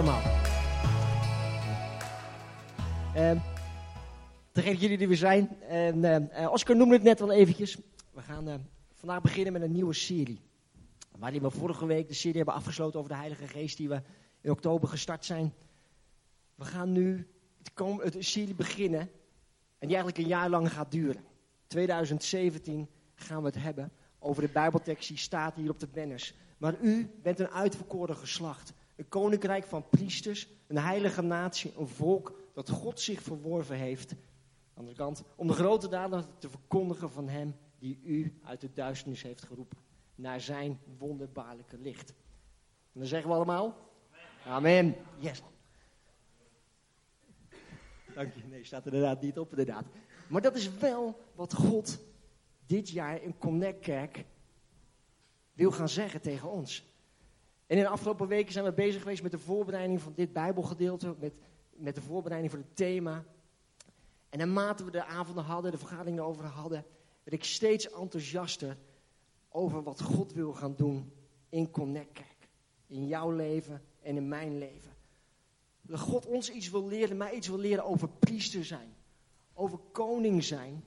allemaal. Uh, degene jullie die we zijn. En, uh, Oscar noemde het net al eventjes. We gaan uh, vandaag beginnen met een nieuwe serie. Waarin we vorige week de serie hebben afgesloten over de Heilige Geest die we in oktober gestart zijn. We gaan nu het, het serie beginnen en die eigenlijk een jaar lang gaat duren. 2017 gaan we het hebben over de Bijbeltekst die staat hier op de banners. Maar u bent een uitverkoren geslacht. Een koninkrijk van priesters, een heilige natie, een volk dat God zich verworven heeft. Aan de andere kant, om de grote daden te verkondigen van hem die u uit de duisternis heeft geroepen. Naar zijn wonderbaarlijke licht. En dan zeggen we allemaal, amen. Yes. Dank je. Nee, staat er inderdaad niet op, inderdaad. Maar dat is wel wat God dit jaar in Connect Kerk wil gaan zeggen tegen ons. En in de afgelopen weken zijn we bezig geweest met de voorbereiding van dit Bijbelgedeelte, met, met de voorbereiding voor het thema. En naarmate we de avonden hadden, de vergaderingen over hadden, werd ik steeds enthousiaster over wat God wil gaan doen in Connect Kerk. In jouw leven en in mijn leven. Dat God ons iets wil leren, mij iets wil leren over priester zijn. Over koning zijn.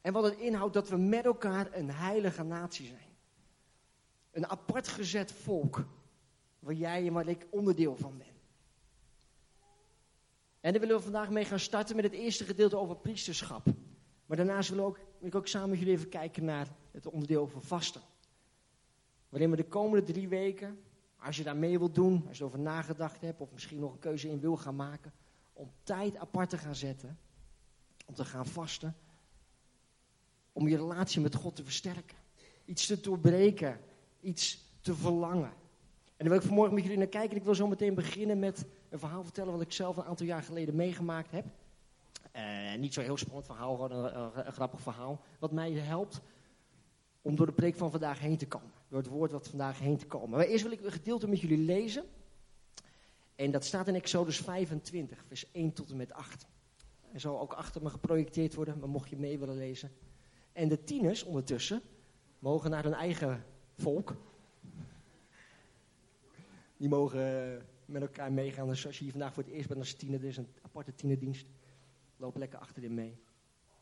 En wat het inhoudt dat we met elkaar een heilige natie zijn. Een apart gezet volk. Waar jij en waar ik onderdeel van ben. En daar willen we vandaag mee gaan starten met het eerste gedeelte over priesterschap. Maar daarnaast wil ook, wil ik ook samen met jullie even kijken naar het onderdeel van vasten. Waarin we de komende drie weken, als je daar mee wilt doen, als je erover nagedacht hebt of misschien nog een keuze in wil gaan maken, om tijd apart te gaan zetten, om te gaan vasten, om je relatie met God te versterken. Iets te doorbreken, iets te verlangen. En daar wil ik vanmorgen met jullie naar kijken. Ik wil zo meteen beginnen met een verhaal vertellen wat ik zelf een aantal jaar geleden meegemaakt heb. Uh, niet zo heel spannend verhaal, gewoon een, grappig verhaal. Wat mij helpt om door de preek van vandaag heen te komen. Door het woord wat vandaag heen te komen. Maar eerst wil ik een gedeelte met jullie lezen. En dat staat in Exodus 25, vers 1 tot en met 8. En zal ook achter me geprojecteerd worden, maar mocht je mee willen lezen. En de tieners ondertussen mogen naar hun eigen volk. Die mogen eh, met elkaar meegaan. Dus als je hier vandaag voor het eerst bent als tiener, er is een aparte tienerdienst. Loop lekker achterin mee.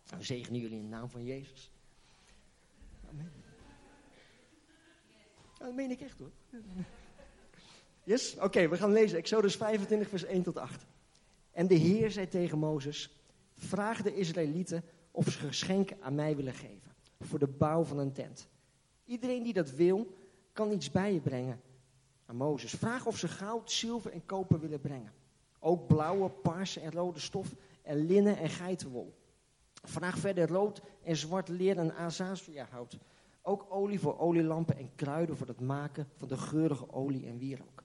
Dan zegenen jullie in de naam van Jezus. Amen. dat meen ik echt hoor. Yes? Oké, we gaan lezen. Exodus 25, vers 1 tot 8. En de Heer zei tegen Mozes: Vraag de Israëlieten of ze geschenken aan mij willen geven. Voor de bouw van een tent. Iedereen die dat wil, kan iets bij je brengen aan Mozes. Vraag of ze goud, zilver en koper willen brengen. Ook blauwe, paarse en rode stof en linnen en geitenwol. Vraag verder rood en zwart leer en azazeahout. Ook olie voor olielampen en kruiden voor het maken van de geurige olie en wierook.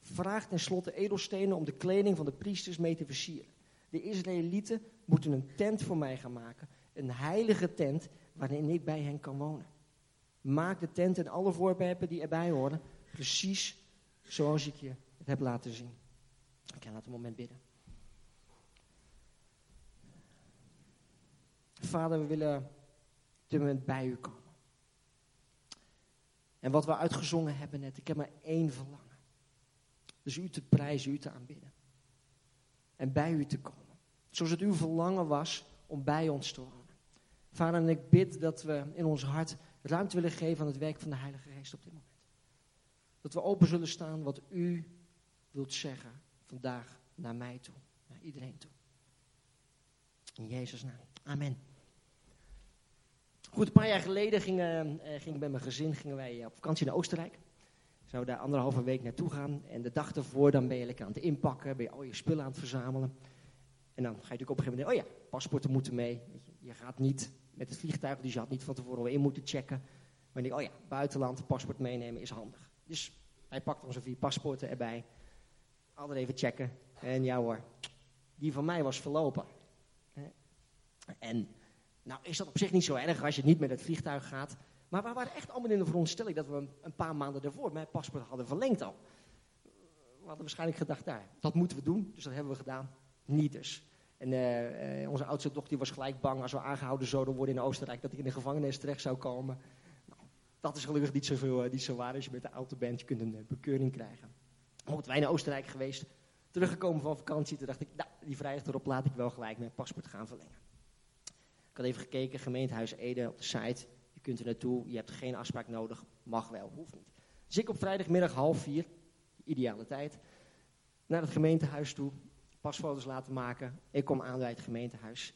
Vraag tenslotte edelstenen om de kleding van de priesters mee te versieren. De Israëlieten moeten een tent voor mij gaan maken. Een heilige tent waarin ik bij hen kan wonen. Maak de tent en alle voorwerpen die erbij horen precies zoals ik je heb laten zien. Ik kan laten een moment bidden. Vader, we willen op dit moment bij u komen. En wat we uitgezongen hebben net, ik heb maar één verlangen. Dus u te prijzen, u te aanbidden. En bij u te komen. Zoals het uw verlangen was om bij ons te wonen. Vader, en ik bid dat we in ons hart ruimte willen geven aan het werk van de Heilige Geest op dit moment. Dat we open zullen staan wat u wilt zeggen vandaag naar mij toe, naar iedereen toe. In Jezus' naam. Amen. Goed, een paar jaar geleden ging, uh, ging ik met mijn gezin gingen wij op vakantie naar Oostenrijk. Zouden daar anderhalve week naartoe gaan. En de dag ervoor dan ben je lekker aan het inpakken, ben je al je spullen aan het verzamelen. En dan ga je natuurlijk op een gegeven moment, oh ja, paspoorten moeten mee. Je gaat niet met het vliegtuig, dus je had niet van tevoren al in moeten checken. Maar ik, oh ja, buitenland, paspoort meenemen is handig. Dus hij pakt onze vier paspoorten erbij. Altijd even checken. En ja hoor, die van mij was verlopen. En nou is dat op zich niet zo erg als je niet met het vliegtuig gaat. Maar we waren echt allemaal in de veronderstelling dat we een paar maanden daarvoor mijn paspoort hadden verlengd al. We hadden waarschijnlijk gedacht, daar, nou, dat moeten we doen. Dus dat hebben we gedaan. Niet dus. En uh, uh, onze oudste dochter was gelijk bang als we aangehouden zouden worden in Oostenrijk, dat ik in de gevangenis terecht zou komen. Nou, dat is gelukkig niet, zoveel, uh, niet zo waar. Als je met de auto bent, je kunt een bekeuring krijgen. Bijvoorbeeld wij naar Oostenrijk geweest, teruggekomen van vakantie. Toen dacht ik, nou, die vrijdag erop laat ik wel gelijk mijn paspoort gaan verlengen. Ik had even gekeken, gemeentehuis Ede op de site. Je kunt er naartoe, je hebt geen afspraak nodig, mag wel, hoeft niet. Dus ik op vrijdagmiddag half vier, ideale tijd, naar het gemeentehuis toe, pasfoto's laten maken. Ik kom aan bij het gemeentehuis.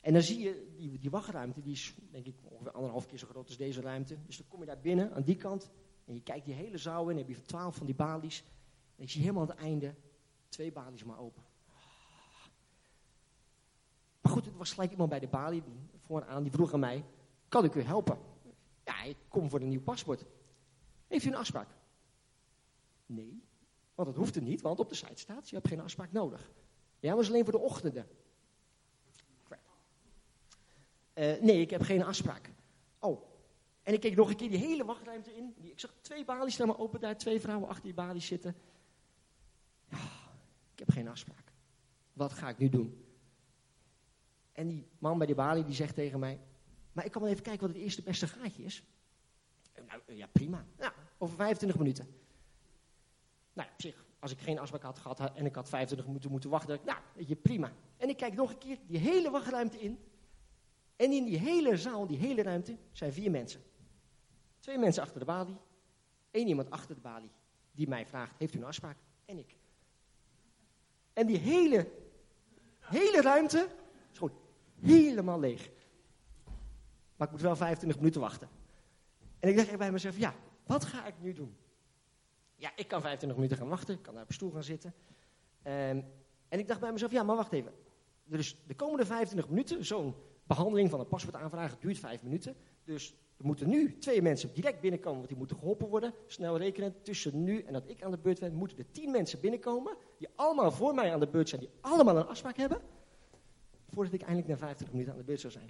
En dan zie je die, die wachtruimte, die is denk ik ongeveer anderhalf keer zo groot als deze ruimte. Dus dan kom je daar binnen, aan die kant, en je kijkt die hele zaal in, dan heb je twaalf van die balies. En ik zie helemaal aan het einde twee balies maar open. Maar goed, het was gelijk iemand bij de balie, vooraan, die vroeg aan mij, kan ik u helpen? Ja, ik kom voor een nieuw paspoort. Heeft u een afspraak? Nee, want dat hoeft er niet, want op de site staat, je hebt geen afspraak nodig. Ja, maar is alleen voor de ochtenden. Uh, nee, ik heb geen afspraak. Oh, en ik keek nog een keer die hele wachtruimte in. Ik zag twee balies staan maar open, daar twee vrouwen achter die balies zitten. Ja, ik heb geen afspraak. Wat ga ik nu doen? En die man bij die balie die zegt tegen mij, maar ik kan wel even kijken wat het eerste beste gaatje is. Nou, ja, prima. Ja, over 25 minuten. Nou, op zich, als ik geen afspraak had gehad en ik had 25 minuten moeten wachten, nou, weet je, prima. En ik kijk nog een keer die hele wachtruimte in. En in die hele zaal, die hele ruimte, zijn vier mensen. Twee mensen achter de balie, één iemand achter de balie, die mij vraagt, heeft u een afspraak? En ik. En die hele, hele ruimte is gewoon helemaal leeg. Maar ik moet wel 25 minuten wachten. En ik dacht bij mezelf, ja, wat ga ik nu doen? Ja, ik kan 25 minuten gaan wachten, ik kan daar op stoel gaan zitten. Um, en ik dacht bij mezelf, ja, maar wacht even. Dus de komende 25 minuten, zo'n behandeling van een paspoortaanvraag duurt 5 minuten. Dus er moeten nu twee mensen direct binnenkomen, want die moeten geholpen worden. Snel rekenen, tussen nu en dat ik aan de beurt ben, moeten er 10 mensen binnenkomen. Die allemaal voor mij aan de beurt zijn, die allemaal een afspraak hebben. Voordat ik eindelijk na 25 minuten aan de beurt zou zijn.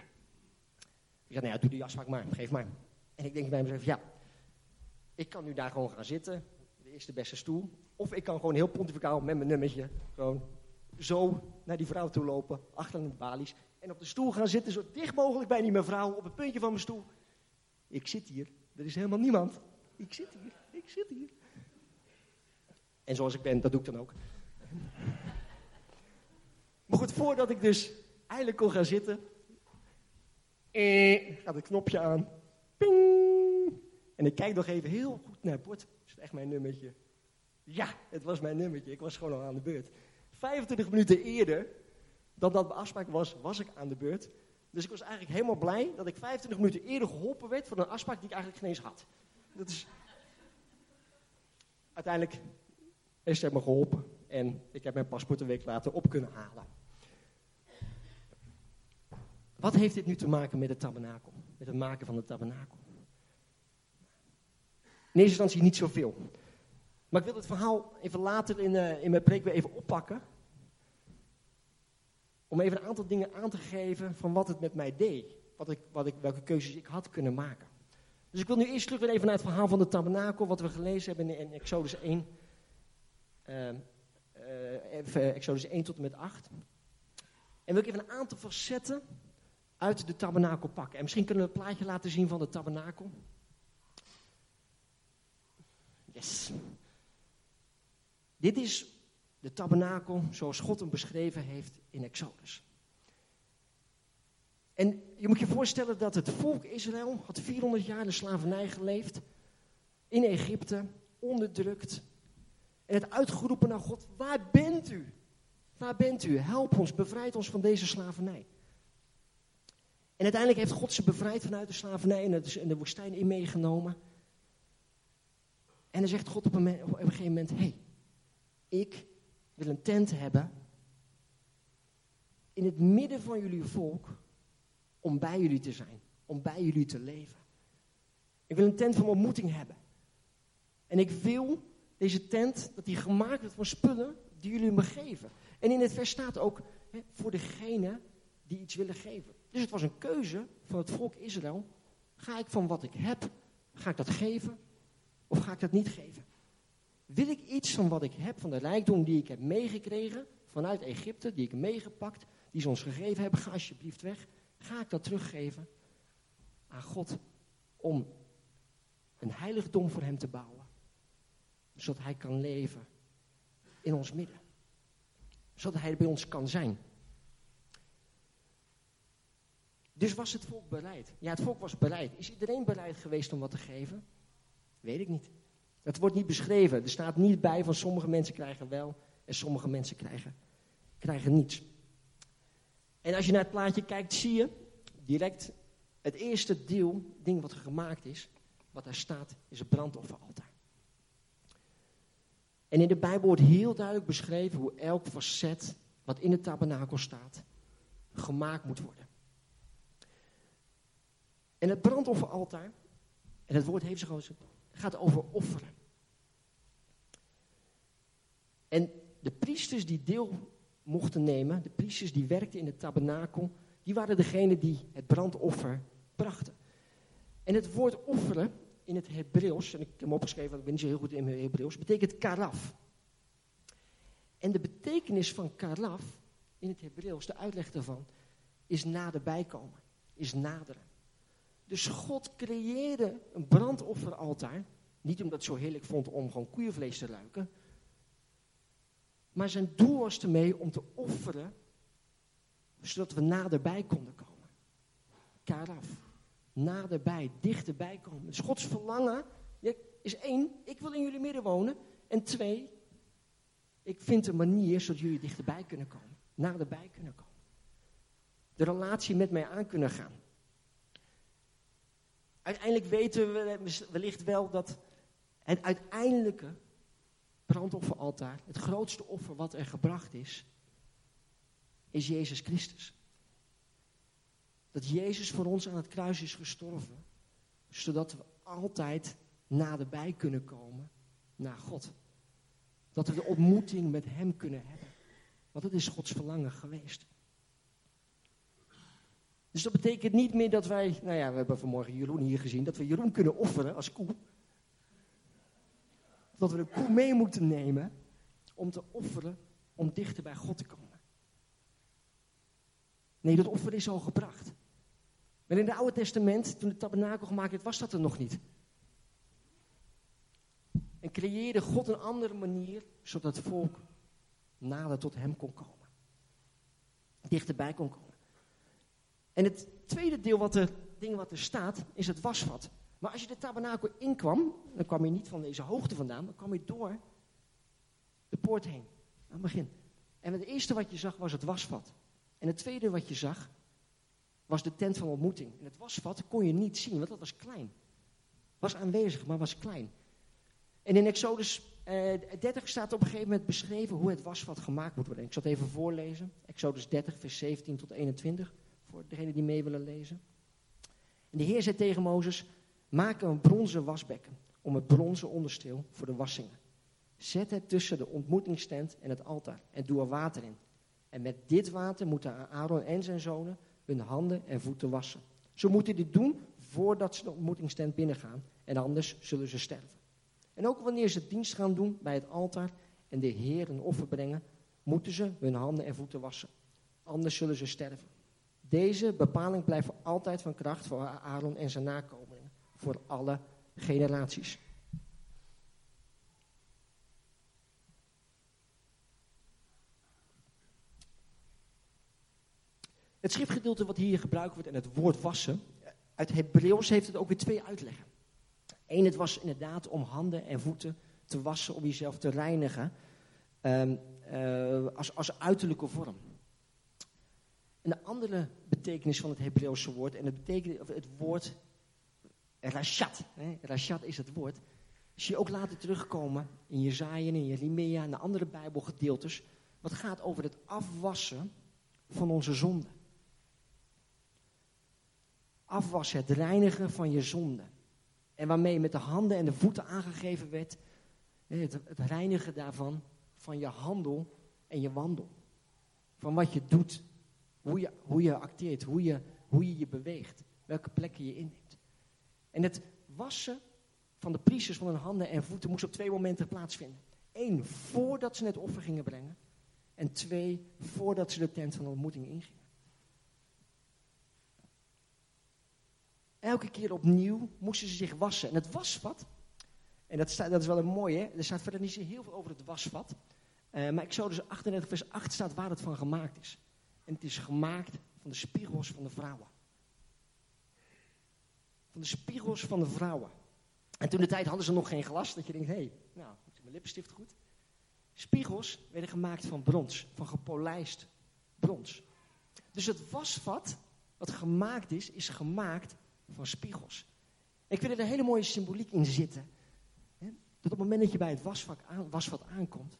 Ik zei, nou ja, doe die afspraak maar, geef maar. En ik denk bij mezelf, ja, ik kan nu daar gewoon gaan zitten, de eerste beste stoel. Of ik kan gewoon heel pontificaal met mijn nummertje gewoon zo naar die vrouw toe lopen, achter de balies. En op de stoel gaan zitten, zo dicht mogelijk bij die mevrouw, op het puntje van mijn stoel. Ik zit hier, er is helemaal niemand. Ik zit hier, ik zit hier. En zoals ik ben, dat doe ik dan ook. Maar goed, voordat ik dus eindelijk kon gaan zitten, eh, gaat het knopje aan. Ping! En ik kijk nog even heel goed naar het bord. Echt mijn nummertje? Ja, het was mijn nummertje. Ik was gewoon al aan de beurt. 25 minuten eerder dan dat mijn afspraak was, was ik aan de beurt. Dus ik was eigenlijk helemaal blij dat ik 25 minuten eerder geholpen werd voor een afspraak die ik eigenlijk geen eens had. Dat is... Uiteindelijk is ze me geholpen en ik heb mijn paspoort een week later op kunnen halen. Wat heeft dit nu te maken met het tabernakel? Met het maken van het tabernakel? In eerste instantie niet zoveel. Maar ik wil het verhaal even later in, uh, in mijn preek weer even oppakken. Om even een aantal dingen aan te geven van wat het met mij deed. Wat ik, wat ik, welke keuzes ik had kunnen maken. Dus ik wil nu eerst terug weer even naar het verhaal van de tabernakel. Wat we gelezen hebben in, Exodus 1. Uh, uh, Exodus 1 tot en met 8. En wil ik even een aantal facetten uit de tabernakel pakken. En misschien kunnen we een plaatje laten zien van de tabernakel. Dit is de tabernakel zoals God hem beschreven heeft in Exodus. En je moet je voorstellen dat het volk Israël had 400 jaar in de slavernij geleefd. In Egypte, onderdrukt. En het uitgeroepen naar God, waar bent u? Waar bent u? Help ons, bevrijd ons van deze slavernij. En uiteindelijk heeft God ze bevrijd vanuit de slavernij en de woestijn in meegenomen. En dan zegt God op een, gegeven moment, hé, hey, ik wil een tent hebben in het midden van jullie volk om bij jullie te zijn, om bij jullie te leven. Ik wil een tent van ontmoeting hebben. En ik wil deze tent, dat die gemaakt wordt van spullen die jullie me geven. En in het vers staat ook hè, voor degene die iets willen geven. Dus het was een keuze van het volk Israël. Ga ik van wat ik heb, ga ik dat geven of ga ik dat niet geven? Wil ik iets van wat ik heb, van de rijkdom die ik heb meegekregen vanuit Egypte, die ik meegepakt, die ze ons gegeven hebben, ga alsjeblieft weg. Ga ik dat teruggeven aan God om een heiligdom voor hem te bouwen. Zodat hij kan leven in ons midden. Zodat hij bij ons kan zijn. Dus was het volk bereid? Ja, het volk was bereid. Is iedereen bereid geweest om wat te geven? Weet ik niet. Het wordt niet beschreven. Er staat niet bij van sommige mensen krijgen wel en sommige mensen krijgen, krijgen niets. En als je naar het plaatje kijkt, zie je direct het eerste deel, ding wat er gemaakt is, wat daar staat, is het brandofferaltaar. En in de Bijbel wordt heel duidelijk beschreven hoe elk facet wat in het tabernakel staat, gemaakt moet worden. En het brandofferaltaar, en het woord heeft zich al gaat over offeren. En de priesters die deel mochten nemen, de priesters die werkten in het tabernakel, die waren degene die het brandoffer brachten. En het woord offeren in het Hebreeuws, en ik heb hem opgeschreven, want ik ben niet zo heel goed in het Hebreeuws, betekent karaf. En de betekenis van karaf in het Hebreeuws, de uitleg daarvan, is naderbij komen, is naderen. Dus God creëerde een brandofferaltaar, niet omdat het zo heerlijk vond om gewoon koeienvlees te ruiken, maar zijn doel was ermee om te offeren, zodat we naderbij konden komen. Karaf. Naderbij, dichterbij komen. Dus Gods verlangen is één, ik wil in jullie midden wonen. En twee, ik vind een manier zodat jullie dichterbij kunnen komen. Naderbij kunnen komen. De relatie met mij aan kunnen gaan. Uiteindelijk weten we wellicht wel dat het uiteindelijke brandofferaltaar, het grootste offer wat er gebracht is, is Jezus Christus. Dat Jezus voor ons aan het kruis is gestorven, zodat we altijd naderbij kunnen komen naar God. Dat we de ontmoeting met Hem kunnen hebben. Want dat is Gods verlangen geweest. Dus dat betekent niet meer dat wij, nou ja, we hebben vanmorgen Jeroen hier gezien, dat we Jeroen kunnen offeren als koe dat we de koe mee moeten nemen om te offeren, om dichter bij God te komen. Nee, dat offer is al gebracht. Maar in het Oude Testament, toen de tabernakel gemaakt werd, was dat er nog niet. En creëerde God een andere manier, zodat het volk nader tot hem kon komen. Dichterbij kon komen. En het tweede deel wat er, ding wat er staat, is het wasvat. Maar als je de tabernakel inkwam, dan kwam je niet van deze hoogte vandaan, dan kwam je door de poort heen, aan het begin. En het eerste wat je zag was het wasvat. En het tweede wat je zag was de tent van ontmoeting. En het wasvat kon je niet zien, want dat was klein. Was aanwezig, maar was klein. En in Exodus eh, 30 staat op een gegeven moment beschreven hoe het wasvat gemaakt moet worden. Ik zal het even voorlezen. Exodus 30, vers 17 tot 21, voor degenen die mee willen lezen. En de Heer zei tegen Mozes, Maak een bronzen wasbekken om het bronzen ondersteel voor de wassingen. Zet het tussen de ontmoetingstent en het altaar en doe er water in. En met dit water moeten Aaron en zijn zonen hun handen en voeten wassen. Ze moeten dit doen voordat ze de ontmoetingstent binnengaan en anders zullen ze sterven. En ook wanneer ze dienst gaan doen bij het altaar en de Heer een offer brengen, moeten ze hun handen en voeten wassen. Anders zullen ze sterven. Deze bepaling blijft altijd van kracht voor Aaron en zijn nakomelingen voor alle generaties. Het schriftgedeelte wat hier gebruikt wordt en het woord wassen, uit Hebreeuws heeft het ook weer twee uitleggen. Eén, het was inderdaad om handen en voeten te wassen, om jezelf te reinigen, um, uh, als, als uiterlijke vorm. En de andere betekenis van het Hebreeuwse woord, en het, betekent, het woord Rashat. Hè? Rashat is het woord. Zie je ook later terugkomen in Jezaja en Jeremia en de andere Bijbelgedeeltes. Wat gaat over het afwassen van onze zonde. Afwassen, het reinigen van je zonde. En waarmee met de handen en de voeten aangegeven werd. Het reinigen daarvan, van je handel en je wandel. Van wat je doet, hoe je, hoe acteert, hoe je, hoe je beweegt, welke plekken je inneemt. En het wassen van de priesters van hun handen en voeten moest op twee momenten plaatsvinden. Eén, voordat ze het offer gingen brengen. En twee, voordat ze de tent van de ontmoeting ingingen. Elke keer opnieuw moesten ze zich wassen. En het wasvat, en dat, staat, dat is wel een mooie, er staat verder niet zo heel veel over het wasvat. Uh, maar Exodus 38 vers 8 staat waar het van gemaakt is. Het is gemaakt van de spiegels van de vrouwen. Van de spiegels van de vrouwen. En toen de tijd hadden ze nog geen glas, dat je denkt, hé, hey, nou, is mijn lippenstift goed? Spiegels werden gemaakt van brons, van gepolijst brons. Dus het wasvat wat gemaakt is, is gemaakt van spiegels. Ik vind er een hele mooie symboliek in zitten. Hè? Dat op het moment dat je bij het wasvat, wasvat aankomt,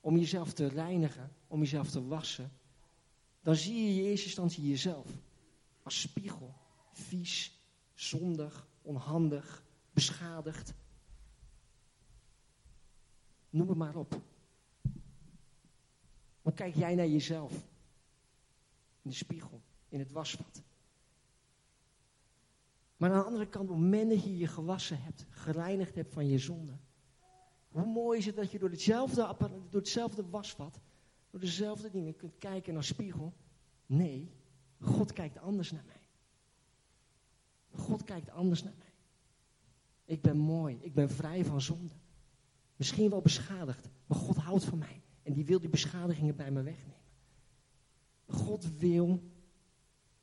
om jezelf te reinigen, om jezelf te wassen, dan zie je in eerste instantie jezelf als spiegel. Vies, zondig, onhandig, beschadigd. Noem het maar op. Maar kijk jij naar jezelf in de spiegel, in het wasvat. Maar aan de andere kant, op het dat je je gewassen hebt, gereinigd hebt van je zonde. Hoe mooi is het dat je door hetzelfde, door hetzelfde wasvat, door dezelfde dingen kunt kijken naar spiegel. Nee, God kijkt anders naar mij. God kijkt anders naar mij. Ik ben mooi, ik ben vrij van zonde. Misschien wel beschadigd, maar God houdt van mij. En die wil die beschadigingen bij me wegnemen. God wil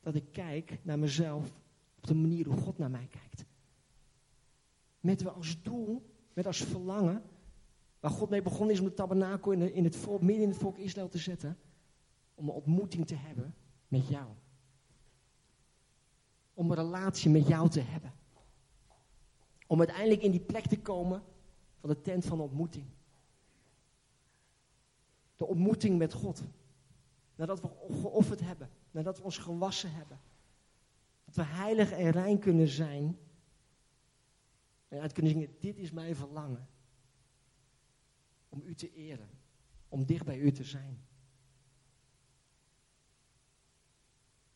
dat ik kijk naar mezelf op de manier hoe God naar mij kijkt. Met als doel, met als verlangen, waar God mee begonnen is om de tabernakel in, het volk, midden in het volk Israël te zetten, om een ontmoeting te hebben met jou. Om een relatie met jou te hebben. Om uiteindelijk in die plek te komen van de tent van ontmoeting. De ontmoeting met God. Nadat we geofferd hebben. Nadat we ons gewassen hebben. Dat we heilig en rein kunnen zijn. En uit kunnen zingen, dit is mijn verlangen. Om u te eren. Om dicht bij u te zijn.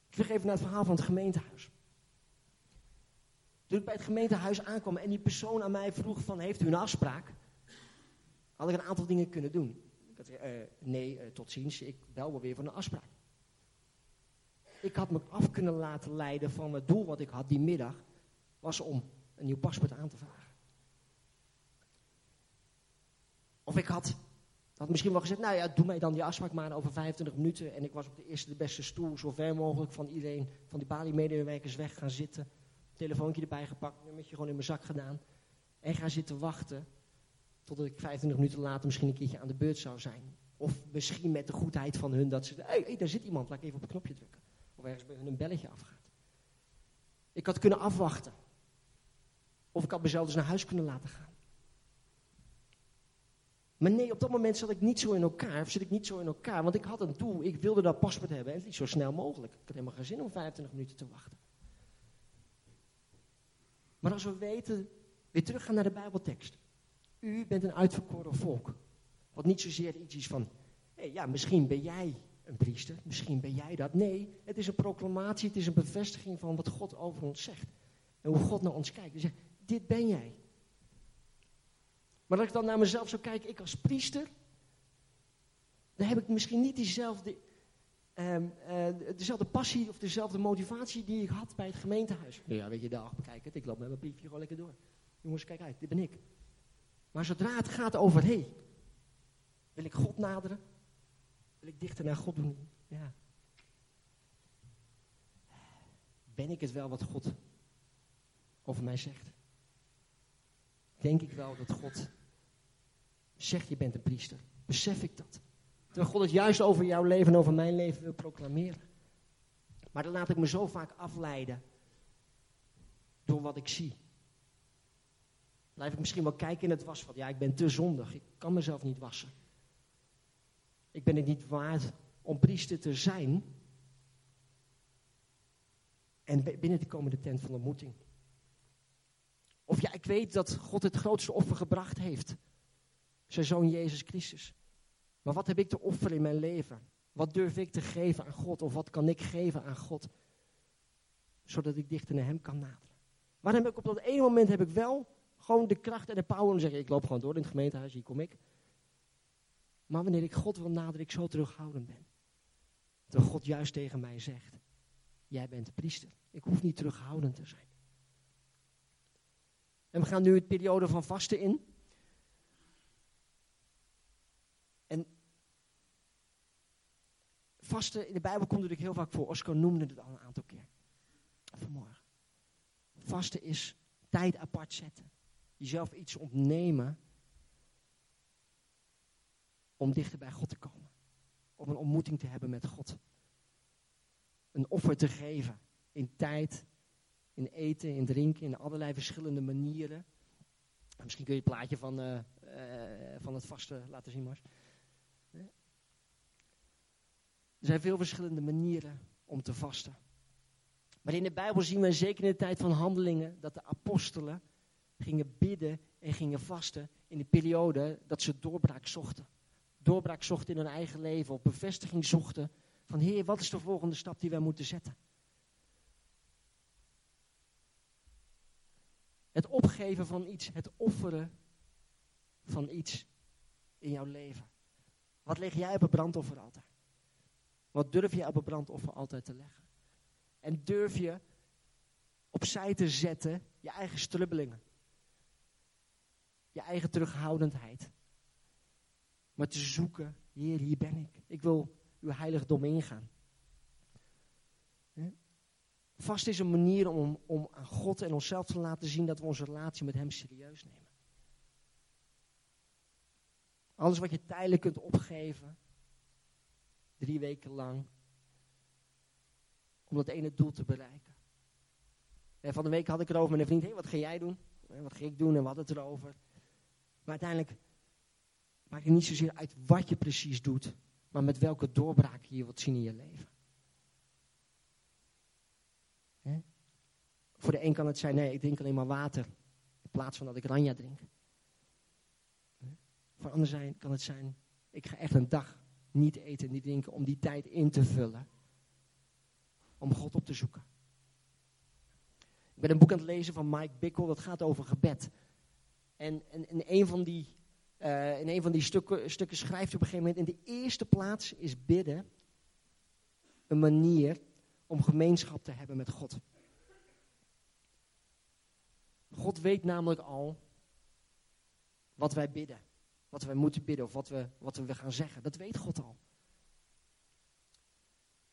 Ik vlieg even naar het verhaal van het gemeentehuis. Toen ik bij het gemeentehuis aankwam en die persoon aan mij vroeg van, heeft u een afspraak? Had ik een aantal dingen kunnen doen. Ik had uh, nee, uh, tot ziens, ik bel wel weer voor een afspraak. Ik had me af kunnen laten leiden van het doel wat ik had die middag, was om een nieuw paspoort aan te vragen. Of ik had, misschien wel gezegd, nou ja, doe mij dan die afspraak maar over 25 minuten. En ik was op de eerste de beste stoel, zo ver mogelijk van iedereen, van die Bali-medewerkers weg gaan zitten telefoontje erbij gepakt, nummertje gewoon in mijn zak gedaan. En ga zitten wachten totdat ik 25 minuten later misschien een keertje aan de beurt zou zijn. Of misschien met de goedheid van hun dat ze, hé, hey, daar zit iemand, laat ik even op het knopje drukken. Of ergens bij hun een belletje afgaat. Ik had kunnen afwachten. Of ik had mezelf dus naar huis kunnen laten gaan. Maar nee, op dat moment zat ik niet zo in elkaar, of zit ik niet zo in elkaar, want ik had een doel, ik wilde dat paspoort hebben en het liefst zo snel mogelijk. Ik had helemaal geen zin om 25 minuten te wachten. Maar als we weten, weer teruggaan naar de Bijbeltekst. U bent een uitverkoren volk. Wat niet zozeer iets is van, hey, ja, misschien ben jij een priester, misschien ben jij dat. Nee, het is een proclamatie, het is een bevestiging van wat God over ons zegt. En hoe God naar ons kijkt. Hij zegt, dit ben jij. Maar als ik dan naar mezelf zou kijken, ik als priester, dan heb ik misschien niet diezelfde Um, dezelfde passie of dezelfde motivatie die ik had bij het gemeentehuis. Ja, weet je, dag, bekijk het, ik loop met mijn briefje gewoon lekker door. Jongens, kijk uit, dit ben ik. Maar zodra het gaat over, hé, wil ik God naderen? Wil ik dichter naar God doen? Ja. Ben ik het wel wat God over mij zegt? Denk ik wel dat God zegt, je bent een priester? Besef ik dat? Terwijl God het juist over jouw leven en over mijn leven wil proclameren. Maar dan laat ik me zo vaak afleiden door wat ik zie. Blijf ik misschien wel kijken in het wasvat. Ja, ik ben te zondig. Ik kan mezelf niet wassen. Ik ben het niet waard om priester te zijn. En binnen te komen de tent van ontmoeting. Of ja, ik weet dat God het grootste offer gebracht heeft. Zijn zoon Jezus Christus. Maar wat heb ik te offeren in mijn leven? Wat durf ik te geven aan God? Of wat kan ik geven aan God? Zodat ik dichter naar Hem kan naderen. Maar heb ik op dat ene moment heb ik wel gewoon de kracht en de power om te zeggen: ik loop gewoon door in het gemeentehuis, hier kom ik. Maar wanneer ik God wil naderen, ik zo terughoudend ben. Terwijl God juist tegen mij zegt: Jij bent priester. Ik hoef niet terughoudend te zijn. En we gaan nu het periode van vasten in. Vasten in de Bijbel komt natuurlijk heel vaak voor. Oscar noemde het al een aantal keer. Vanmorgen. Vasten is tijd apart zetten. Jezelf iets ontnemen om dichter bij God te komen. Om een ontmoeting te hebben met God. Een offer te geven in tijd, in eten, in drinken, in allerlei verschillende manieren. Misschien kun je het plaatje van, uh, uh, van het vasten laten zien, Mars. Er zijn veel verschillende manieren om te vasten. Maar in de Bijbel zien we zeker in de tijd van handelingen dat de apostelen gingen bidden en gingen vasten in de periode dat ze doorbraak zochten. Doorbraak zochten in hun eigen leven, of bevestiging zochten van Heer, wat is de volgende stap die wij moeten zetten? Het opgeven van iets, het offeren van iets in jouw leven. Wat leg jij op het brandofferaltaar? Wat durf je op het brandoffer altijd te leggen? En durf je opzij te zetten je eigen strubbelingen. Je eigen terughoudendheid. Maar te zoeken, Heer, hier ben ik. Ik wil uw heiligdom ingaan. Vast is een manier om, om aan God en onszelf te laten zien dat we onze relatie met Hem serieus nemen. Alles wat je tijdelijk kunt opgeven, drie weken lang, om dat ene doel te bereiken. En van de week had ik erover met een vriend, hey, wat ga jij doen? wat ga ik doen? En hadden het erover. Maar uiteindelijk maakt het niet zozeer uit wat je precies doet, maar met welke doorbraak je wilt zien in je leven. Voor de een kan het zijn, nee, ik drink alleen maar water. In plaats van dat ik ranja drink. Voor de ander zijn, kan het zijn, ik ga echt een dag niet eten en niet drinken om die tijd in te vullen. Om God op te zoeken. Ik ben een boek aan het lezen van Mike Bickle, dat gaat over gebed. En, en in een van die, in een van die stukken, stukken schrijft hij op een gegeven moment, in de eerste plaats is bidden een manier om gemeenschap te hebben met God. God weet namelijk al wat wij bidden. Wat wij moeten bidden of wat we, wat we gaan zeggen. Dat weet God al.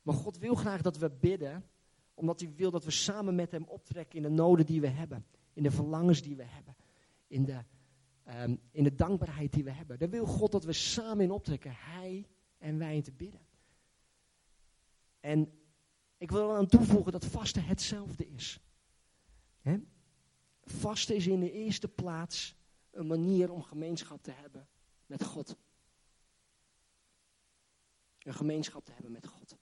Maar God wil graag dat we bidden, omdat hij wil dat we samen met hem optrekken in de noden die we hebben. In de verlangens die we hebben. In de, um, in de dankbaarheid die we hebben. Daar wil God dat we samen in optrekken. Hij en wij in te bidden. En ik wil er aan toevoegen dat vasten hetzelfde is. He? Vasten is in de eerste plaats een manier om gemeenschap te hebben met God. Een gemeenschap te hebben met God.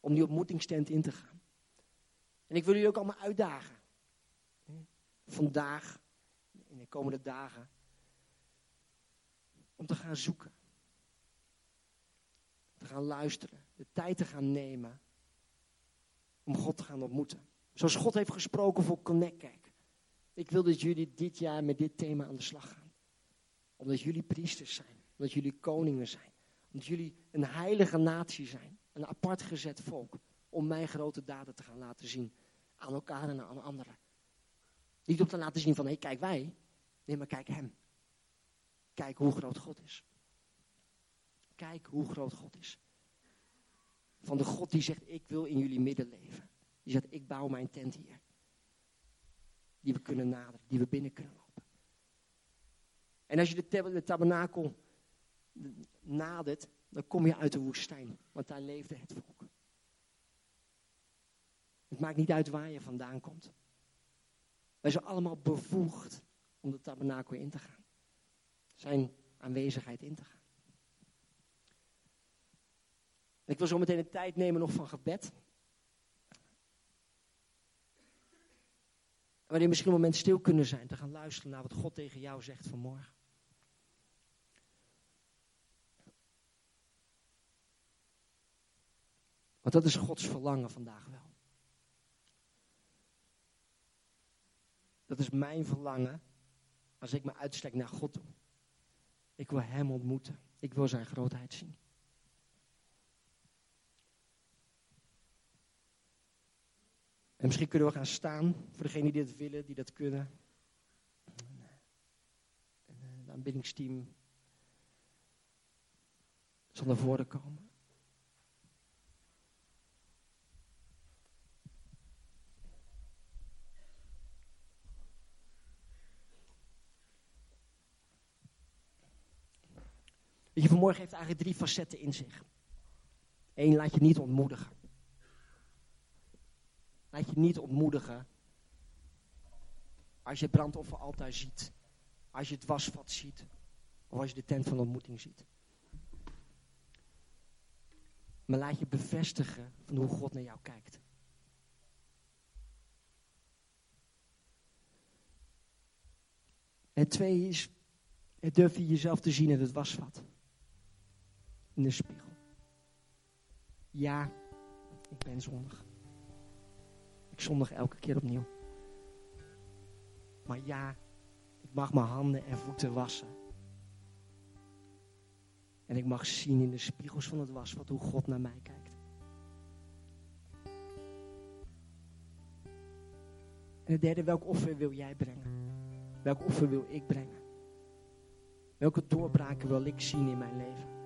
Om die ontmoetingstent in te gaan. En ik wil jullie ook allemaal uitdagen. Vandaag, in de komende dagen. Om te gaan zoeken. Te gaan luisteren. De tijd te gaan nemen. Om God te gaan ontmoeten. Zoals God heeft gesproken voor Connect. Ik wil dat jullie dit jaar met dit thema aan de slag gaan. Omdat jullie priesters zijn. Omdat jullie koningen zijn. Omdat jullie een heilige natie zijn. Een apart gezet volk. Om mijn grote daden te gaan laten zien. Aan elkaar en aan anderen. Niet om te laten zien van, hé, hey, kijk wij. Nee, maar kijk hem. Kijk hoe groot God is. Kijk hoe groot God is. Van de God die zegt, ik wil in jullie midden leven. Die zegt, ik bouw mijn tent hier die we kunnen naderen, die we binnen kunnen lopen. En als je de, de tabernakel nadert, dan kom je uit de woestijn, want daar leefde het volk. Het maakt niet uit waar je vandaan komt. Wij zijn allemaal bevoegd om de tabernakel in te gaan. Zijn aanwezigheid in te gaan. Ik wil zo meteen een tijd nemen nog van gebed. Waarin misschien een moment stil kunnen zijn, te gaan luisteren naar wat God tegen jou zegt vanmorgen. Want dat is Gods verlangen vandaag wel. Dat is mijn verlangen als ik me uitstrek naar God toe. Ik wil Hem ontmoeten. Ik wil Zijn grootheid zien. En misschien kunnen we gaan staan voor degenen die dat willen, die dat kunnen. En eh, het aanbiddingsteam zal naar voren komen. Je, vanmorgen heeft eigenlijk drie facetten in zich. Eén, laat je niet ontmoedigen. Laat je niet ontmoedigen als je het brandofferaltaar ziet. Als je het wasvat ziet. Of als je de tent van ontmoeting ziet. Maar laat je bevestigen van hoe God naar jou kijkt. Het tweede is, het durf je jezelf te zien in het wasvat. In de spiegel. Ja, ik ben zondig. Ik zondig elke keer opnieuw. Maar ja, ik mag mijn handen en voeten wassen. En ik mag zien in de spiegels van het wasvat hoe God naar mij kijkt. En het derde, welk offer wil jij brengen? Welk offer wil ik brengen? Welke doorbraken wil ik zien in mijn leven?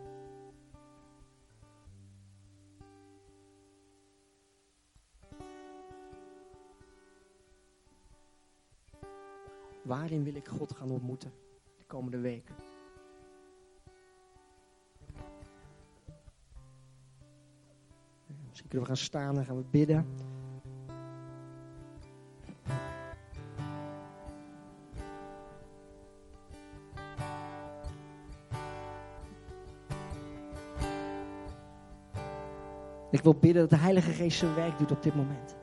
Waarin wil ik God gaan ontmoeten de komende weken? Misschien kunnen we gaan staan en gaan we bidden. Ik wil bidden dat de Heilige Geest zijn werk doet op dit moment.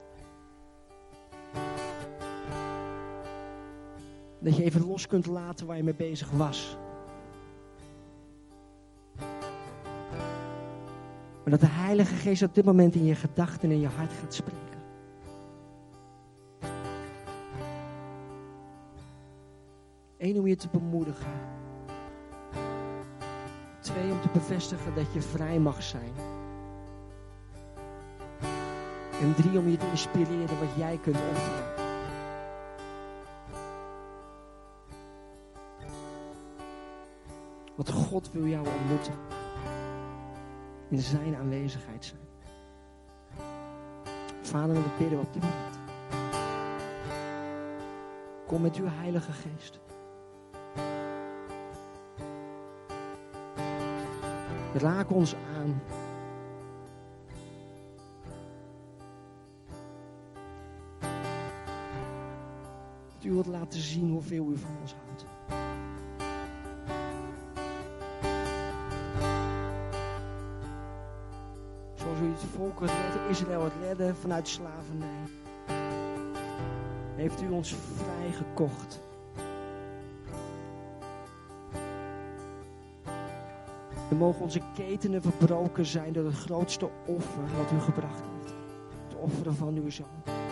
Dat je even los kunt laten waar je mee bezig was. Maar dat de Heilige Geest op dit moment in je gedachten en in je hart gaat spreken. Eén, om je te bemoedigen. Twee, om te bevestigen dat je vrij mag zijn. En drie, om je te inspireren wat jij kunt offeren. Want God wil jou ontmoeten. In zijn aanwezigheid zijn. Vader, we bidden op dit moment. Kom met uw Heilige Geest. Raak ons aan. Dat u wilt laten zien hoeveel u van ons houdt. Zoals u het volk redde, Israël het redden vanuit slavernij. Heeft u ons vrijgekocht. En mogen onze ketenen verbroken zijn door het grootste offer wat u gebracht heeft. Het offeren van uw zoon.